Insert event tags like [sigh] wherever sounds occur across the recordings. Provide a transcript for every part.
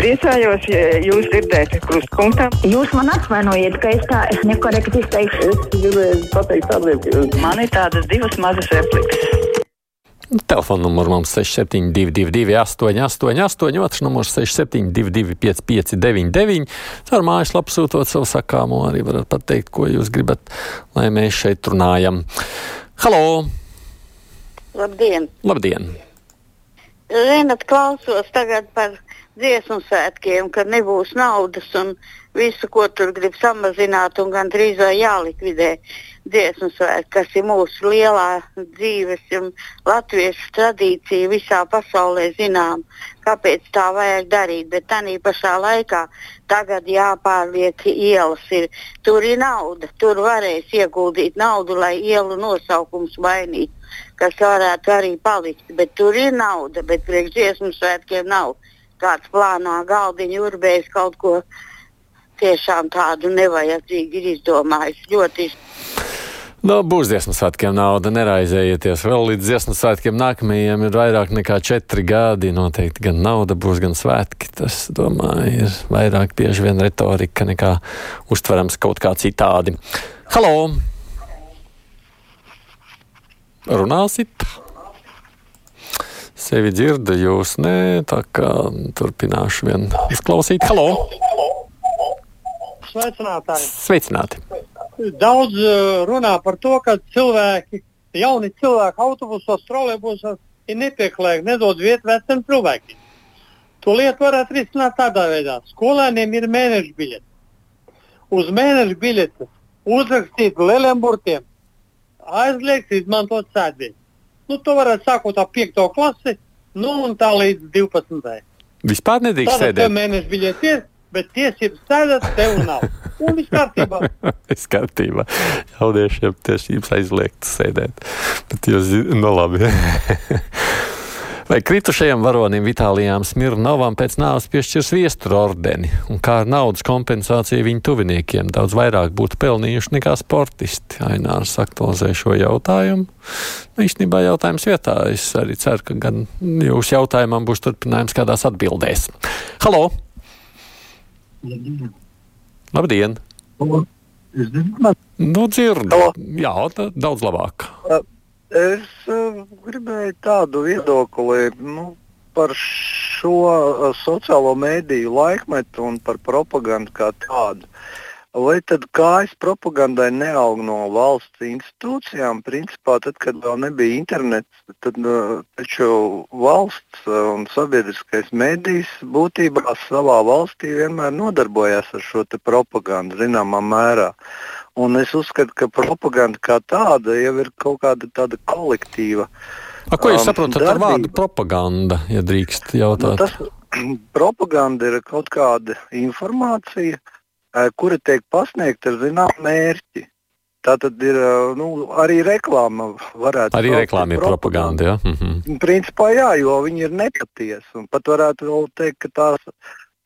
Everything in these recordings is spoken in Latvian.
Priecājos, ja jūs dzirdēt krustpunktā. Jūs man atvainojiet, ka es tā nekorekti izteikšu. Es gribēju pateikt tādiem, ka Man ir tādas divas mazas replikas. Telefona numurs mums 6722, 888, otrs numurs 6722, 559, caur mājaslapu sūtot savu sakāmo, arī varat pateikt, ko jūs gribat, lai mēs šeit runājam. Halo! Labdien! Labdien! Zinat, klausos tagad par dziesmu svētkiem, ka nebūs naudas un visu, ko tur grib samazināt un gandrīz vai jālikvidē dziesmu svētki, kas ir mūsu lielā dzīves un latviešu tradīcija visā pasaulē zinām, kāpēc tā vajag darīt. Bet tā pašā laikā tagad jāpārliek ielas. Ir, tur ir nauda, tur varēs ieguldīt naudu, lai ielu nosaukums mainītu, kas varētu arī palikt. Bet tur ir nauda, bet priekšdziesmu svētkiem nav kāds plānā galdiņa urbējis kaut ko tiešām tādu nevajadzīgu ir izdomājis. Ļoti Nu, būs dziesmu svētkiem nauda, neraizējieties. Vēl līdz dziesmu svētkiem nākamajiem ir vairāk nekā četri gadi. Noteikti gan nauda būs, gan svētki. Tas, domāju, ir vairāk bieži vien retorika nekā uztverams kaut kā citādi. Halo! Runāsit? Sevi dzirdu, jūs nē, tā kā turpināšu vien uzklausīt. Halo! Sveicinātāji! Sveicināti! Daudz uh, runā par to, ka cilvēki, jauni cilvēki autobusos, trolēbusos ir nepieklājīgi, nedod vietu veciem cilvēkiem. To lietu varētu risināt tādā veidā. Skolēniem ir mēneša biļete. Uz mēneša biļetes uzrakstīt lieliem burtiem, aizliegts izmantot sēdvietu. Nu, to varētu sākot ar 5. klasi, nu un tā līdz 12. Vispār nedrīkst Tāda sēdēt. mēneša biļete ir, bet tiesības sēdēt tev nav. Un viss kārtībā. [laughs] Viss kārtībā. Jauniešiem tiesības aizliegt sēdēt. Bet jūs no labi. [laughs] Vai kritušajam varonim Vitālijām Smirnovam pēc nāves piešķirs viestura ordeni, un kā ar naudas kompensāciju viņu tuviniekiem daudz vairāk būtu pelnījuši nekā sportisti? Ainārs aktualizē šo jautājumu. Nu, īstenībā jautājums vietā. Es arī ceru, ka gan jūsu jautājumam būs turpinājums kādās atbildēs. Halo! Labdien! Nu, dzirdu. Halo. Jā, tā daudz labāk. Es uh, gribēju tādu viedokli nu, par šo uh, sociālo mēdīju laikmetu un par propagandu kā tādu. Vai tad kājas propagandai neaug no valsts institūcijām? Principā, tad, kad vēl nebija internets, tad uh, taču valsts un sabiedriskais mēdījis būtībā savā valstī vienmēr nodarbojās ar šo propagandu zināmā mērā. Un es uzskatu, ka propaganda kā tāda jau ir kaut kāda tāda kolektīva. A, ko jūs Um, saprotat ar darbība. vārdu propaganda, ja drīkst Nu, jautāt? tas, [clears throat] propaganda ir kaut kāda informācija, eh, kura tiek pasniegta ar zināmu mērķi. Tā tad ir eh, nu, arī reklāma. Arī reklāma ir par propaganda. Ja? Mhm. Principā jā, jo viņi ir nepatiesi. un Pat varētu teikt, ka tās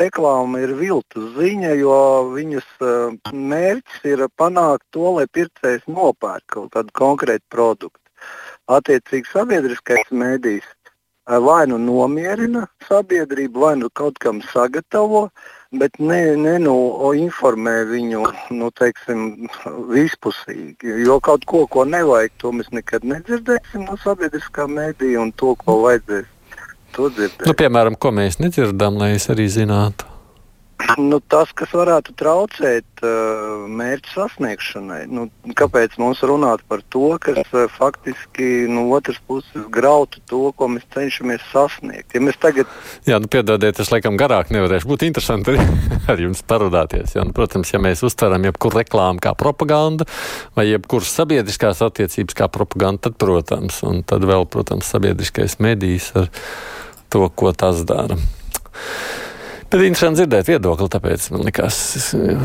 reklāma ir viltus ziņa, jo viņas eh, mērķis ir panākt to, lai pircējs nopērk kaut kādu konkrētu produktu. Attiecīgi sabiedriskais mēdījis eh, vai nu nomierina sabiedrību, vai nu kaut kam sagatavo, bet ne, ne nu, informē viņu nu, teiksim, vispusīgi. Jo kaut ko, ko nevajag, to mēs nekad nedzirdēsim no sabiedriskā mēdīja, un to, ko vajadzēs, to dzirdēsim. Nu, piemēram, ko mēs nedzirdam, lai es arī zinātu. Nu, tas, kas varētu traucēt uh, mērķu sasniegšanai, nu, kāpēc mums runāt par to, kas uh, faktiski no otras puses grautu to, ko mēs cenšamies sasniegt. Ja mēs tagad Jā, nu, piedodiet, es laikam garāk nevarēšu. Būtu interesanti [laughs] ar jums parunāties. Nu, protams, ja mēs uztveram jebkuru reklāmu kā propagandu vai jebkuras sabiedriskās attiecības kā propagandu, tad, protams, un tad vēl, protams, sabiedriskais medijs ar to, ko tas dara. Bet interesanti dzirdēt viedokli, tāpēc man likās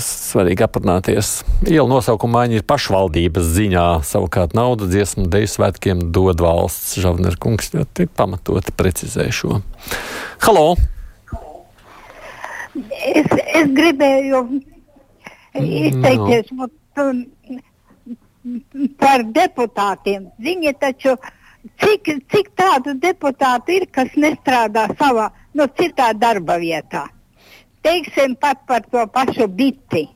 svarīgi aprunāties. Iela nosaukuma maiņa ir pašvaldības ziņā, savukārt naudu dziesmu deju svētkiem dod valsts. Žavner kungs ļoti pamatoti precizē šo. Halo! Es, es gribēju izteikties no. par deputātiem. Viņi taču, cik, cik tādu deputātu ir, kas nestrādā savā, no citā darba vietā? teiksim, pat par to pašu biti.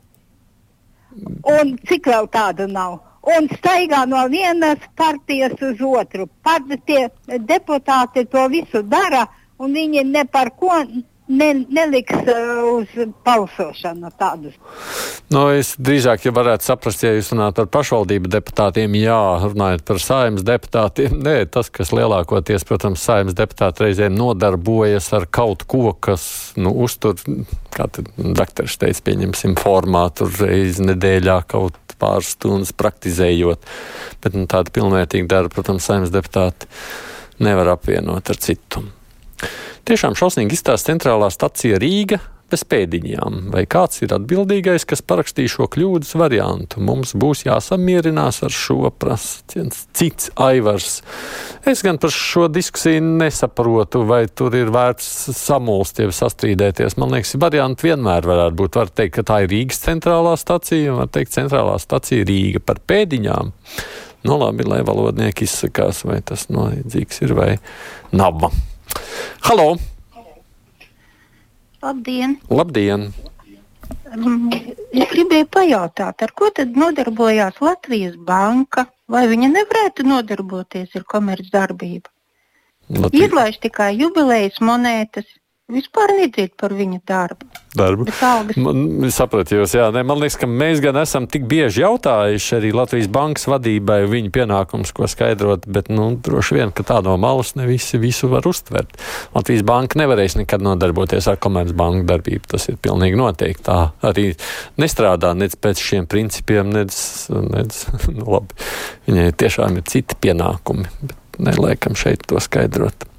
Un cik vēl tādu nav? Un staigā no vienas partijas uz otru. Pat tie deputāti to visu dara, un viņi ne par ko ne, neliks uh, uz balsošanu tādus. Nu, es drīzāk, ja varētu saprast, ja jūs runājat par pašvaldību deputātiem, jā, runājot par saimnes deputātiem, nē, tas, kas lielākoties, protams, saimnes deputāti reizēm nodarbojas ar kaut ko, kas, nu, uztur, kā te dakteris teica, pieņemsim formātu reizi nedēļā kaut pāris stundas praktizējot, bet, nu, tāda pilnvērtīga darba, protams, saimnes deputāti nevar apvienot ar citu. Tiešām šausmīgi izstāsta centrālā stacija Rīga bez pēdiņām. Vai kāds ir atbildīgais, kas parakstīja šo kļūdas variantu? Mums būs jāsamierinās ar šo prasību. Cits aivars. Es gan par šo diskusiju nesaprotu, vai tur ir vērts samulst, ja sastrīdēties. Man liekas, varianti vienmēr varētu būt. Var teikt, ka tā ir Rīgas centrālā stacija, un var teikt, centrālā stacija Rīga par pēdiņām. Nu, labi, lai valodnieki izsakās, vai tas nozīdzīgs ir vai nav. Halo! Labdien! Labdien! Mm, Es gribēju pajautāt, ar ko tad nodarbojās Latvijas banka? Vai viņa nevarētu nodarboties ar komercdarbību? Latvijas Izlaiž tikai jubilejas monētas, vispār nedzird par viņa darbu. darbu. Man, sapratu, jūs, jā, ne, man liekas, ka mēs gan esam tik bieži jautājuši arī Latvijas bankas vadībai viņu pienākums, ko skaidrot, bet, nu, droši vien, ka tā no malas ne visi visu var uztvert. Latvijas banka nevarēs nekad nodarboties ar komercbanku darbību, tas ir pilnīgi noteikti. Tā arī nestrādā nec pēc šiem principiem, nec, nec [laughs] nu, labi, viņai tiešām ir citi pienākumi, bet neliekam šeit to skaidrot.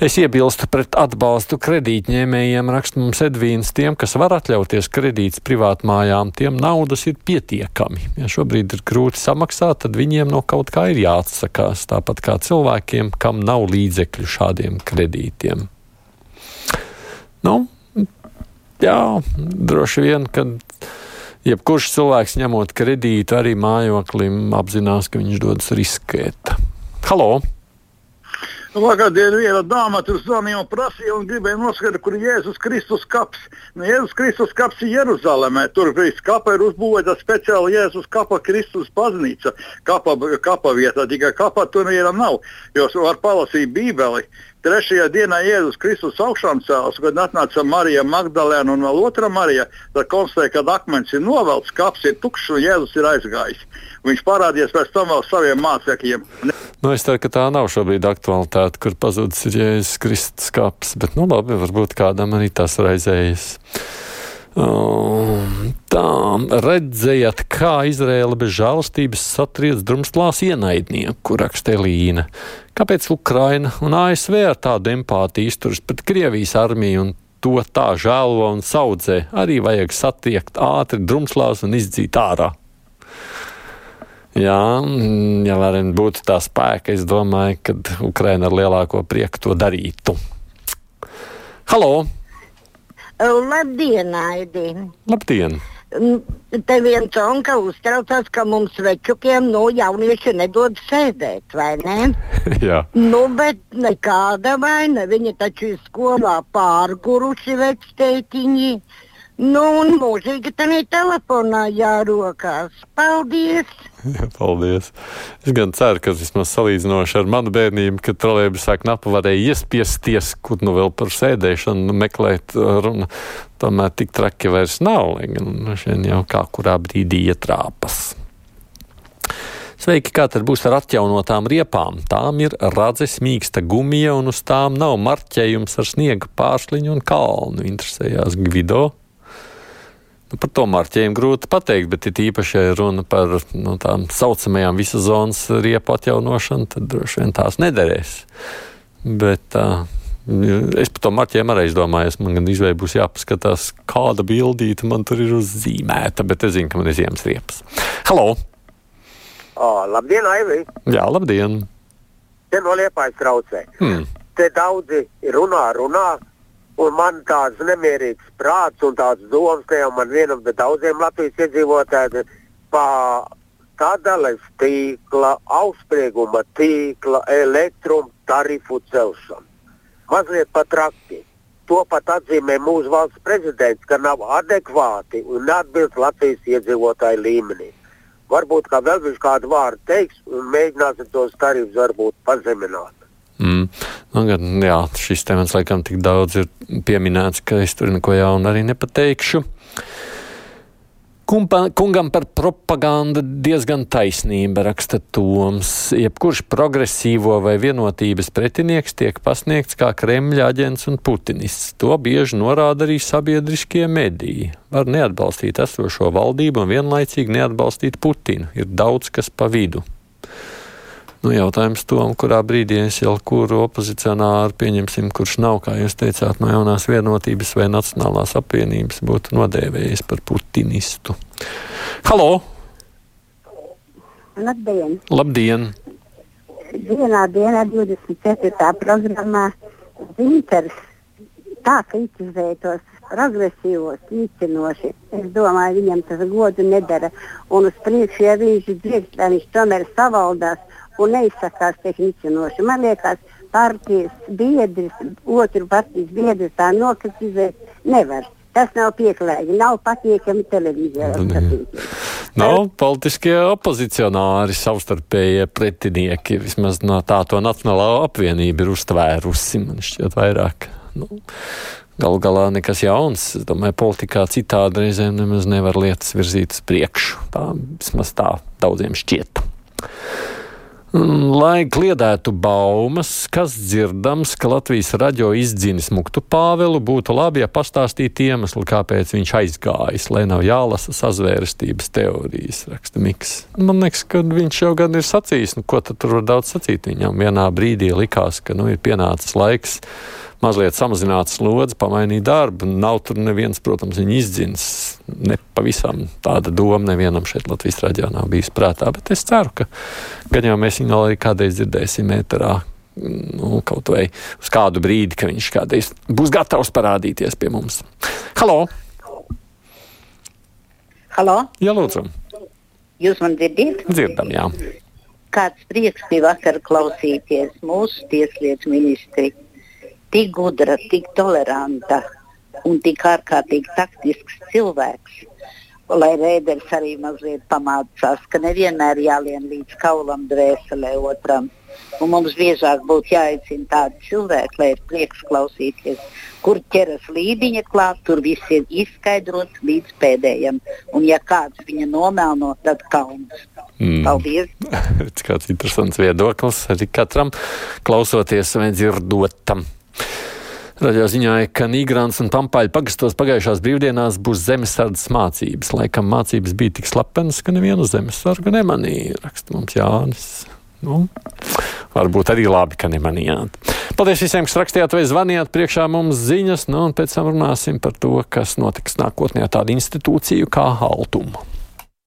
Es iebilstu pret atbalstu kredītņēmējiem, raksta mums Edvīns. Tiem, kas var atļauties kredītus privātmājām, tiem naudas ir pietiekami. Ja šobrīd ir grūti samaksāt, tad viņiem no kaut kā ir jāatsakās. Tāpat kā cilvēkiem, kam nav līdzekļu šādiem kredītiem. Nu, jā, droši vien, kad jebkurš cilvēks ņemot kredītu arī mājoklim apzinās, ka viņš dodas riskēt. Halo! Vakardien viena dāma tur zvanīja un prasīja, un gribēja noskaidrot, kur ir Jēzus Kristus kaps. Nu, Jēzus Kristus kaps ir Jeruzalemē. Tur kapa ir uzbūvēta speciāla Jēzus kapa Kristus baznīca. Kapa, kapa vietā, tikai kapa tur vienam nav. Jo var palasīt Bībeli. Trešajā dienā Jēzus Kristus augšām cēlās, kad atnāca Marija Magdalēna un vēl otra Marija. Tad konstatēja, ka akmens ir novelts, kaps ir tukšs un Jēzus ir aizgājis. Viņš parādījās pēc tam vēl saviem mācekļiem. Nu, es teiktu, ka tā nav šobrīd aktualitāte, kur pazudis ir Jēzus Kristus kaps, bet, nu, labi, varbūt kādam arī tas raizējas. Um, tā, redzējāt, kā Izraela bez žēlastības satriec drumstlās ienaidnieku, raksta Elīna. Kāpēc Ukraina un ASV ar tādu empātiju izturas pret Krievijas armiju un to tā žēlo un saudzē? Arī vajag satiekt ātri drumslās un izdzīt ārā. Jā, mm, ja vien būtu tā spēka, es domāju, ka Ukraina ar lielāko prieku to darītu. Halo! Labdien, Aidi! Labdien! Mm, Te viens onka uztraucās, ka mums večukiem nu, jaunieši nedod sēdēt, vai ne? [laughs] Jā, Nu, bet nekāda vaina. Viņi taču ir skolā pārguruši vectētiņi. Nu, un mūžīgi ir telefonā jārokās. Paldies! jā, [laughs] paldies. Es gan ceru, ka vismaz salīdzinoši ar manu bērnību, kad trolēļus sāk napa varēja iespiesties, kur nu vēl par sēdēšanu nu, meklēt runu. Tomēr tik traki vairs nav, lai gan šodien jau kā kurā brīdī ietrāpas. Sveiki, kā tad būs ar atjaunotām riepām? Tām ir radzes mīksta gumija, un uz tām nav marķējums ar sniega pārsliņu un kalnu. Interesējās Gvido. Nu, par to marķējumu grūti pateikt, bet ir īpaši, ja runa par nu, tām saucamajām visas zonas riepu atjaunošanu, tad droši vien tās nederēs. Bet uh, es par to marķējumu arī domāju, man gan izvēle būs jāpaskatās, kāda bildīta man tur ir uzzīmēta, bet es zinu, ka man ir ziemas riepas. Halo! Oh, labdien, Aivī! Jā, labdien! Te no liepājas traucē. Hmm. Te daudzi runā, runā, un man tāds nemierīgs prāts un tāds domas, ka jau man vienam, bet daudziem Latvijas iedzīvotājiem pa sadales tīkla, augstsprieguma tīkla, elektrum tarifu celšanu. Mazliet pat traki. to pat atzīmē mūsu valsts prezidents, ka nav adekvāti un neatbilst Latvijas iedzīvotāju līmenī. Varbūt kā vēl viņš kādu vārdu teiks un mēģināsim tos tarifus varbūt pazemināt. Mm. Nu, gan, jā, šis temats laikam tik daudz ir pieminēts, ka es tur neko jaunu arī nepateikšu. Kumpa, kungam par propagandu diezgan taisnība, raksta Toms. Jebkurš progresīvo vai vienotības pretinieks tiek pasniegts kā Kremļa aģents un putinists. To bieži norāda arī sabiedriskie mediji. Var neatbalstīt esošo valdību un vienlaicīgi neatbalstīt Putinu. Ir daudz kas pa vidu. Nu, jautājums tom, kurā brīdī es jau kuru opozicionāru pieņemsim, kurš nav, kā jūs teicāt, no jaunās vienotības vai nacionālās apvienības, būtu nodēvējis par putinistu. Halo! Labdien! Labdien! Vienā dienā, 24. programmā, Zinters tā kritizēja tos progresīvos, īstenoši. Es domāju, viņam tas godu nedara. Un uz priekšu, ja viņš dzird, tad viņš tomēr savaldās un neizsakās tehnicinoši. Man liekas, partijas biedrs, otru partijas biedrs tā nokritizēt nevar. Tas nav pieklājīgi, nav patiekami televīzijā. Nav politiskie opozicionāri, savstarpējie pretinieki. Vismaz no tā to Nacionālā apvienība ir uztvērusi. Man šķiet vairāk. Nu, Galu galā nekas jauns. Es domāju, politikā citādi reizēm nemaz nevar lietas virzīt uz priekšu. Tā vismaz tā daudziem šķiet. Lai kliedētu baumas, kas dzirdams, ka Latvijas raģio izdzinis Muktu Pāvelu, būtu labi, ja pastāstītu iemeslu, kāpēc viņš aizgājis, lai nav jālasa sazvērestības teorijas, raksta Miks. Man liekas, ka viņš jau gan ir sacījis, nu ko tad tur var daudz sacīt viņam. Vienā brīdī likās, ka nu ir pienācis laiks mazliet samazināt slodzi, pamainīt darbu. Nav tur neviens, protams, viņa izdzins. Ne pavisam tāda doma nevienam šeit Latvijas raidījā nav bijis prātā, bet es ceru, ka gan jau mēs viņu arī kādreiz dzirdēsim ēterā. Nu, kaut vai uz kādu brīdi, ka viņš kādreiz būs gatavs parādīties pie mums. Halo! Halo! Jā, lūdzu! Jūs man dzirdat? Dzirdam, jā. Kāds prieks bija vakar klausīties mūsu tieslietu ministri tik gudra, tik toleranta un tik ārkārtīgi taktisks cilvēks. Lai rēderis arī mazliet pamācās, ka nevienmēr jālien līdz kaulam dvēselē otram. Un mums biežāk būtu jāicina tādi cilvēki, lai ir prieks klausīties, kur ķeras līdiņa klāt, tur viss ir izskaidrots līdz pēdējiem. Un ja kāds viņa nomelno, tad kauns. Mm. Paldies! [laughs] Kāds interesants viedoklis arī katram klausoties vai dzirdotam. Radio ziņoja, ka Nīgrāns un Pampaļa pagastos pagājušās brīvdienās būs zemesardzes mācības. Laikam mācības bija tik slepenas, ka nevienu zemesargu nemanīja. Raksta mums Jānis. Nu, varbūt arī labi, ka nemanījāt. Paldies visiem, kas rakstījāt vai zvanījāt priekšā mums ziņas, nu, un pēc tam runāsim par to, kas notiks nākotnē tādu institūciju kā Altuma.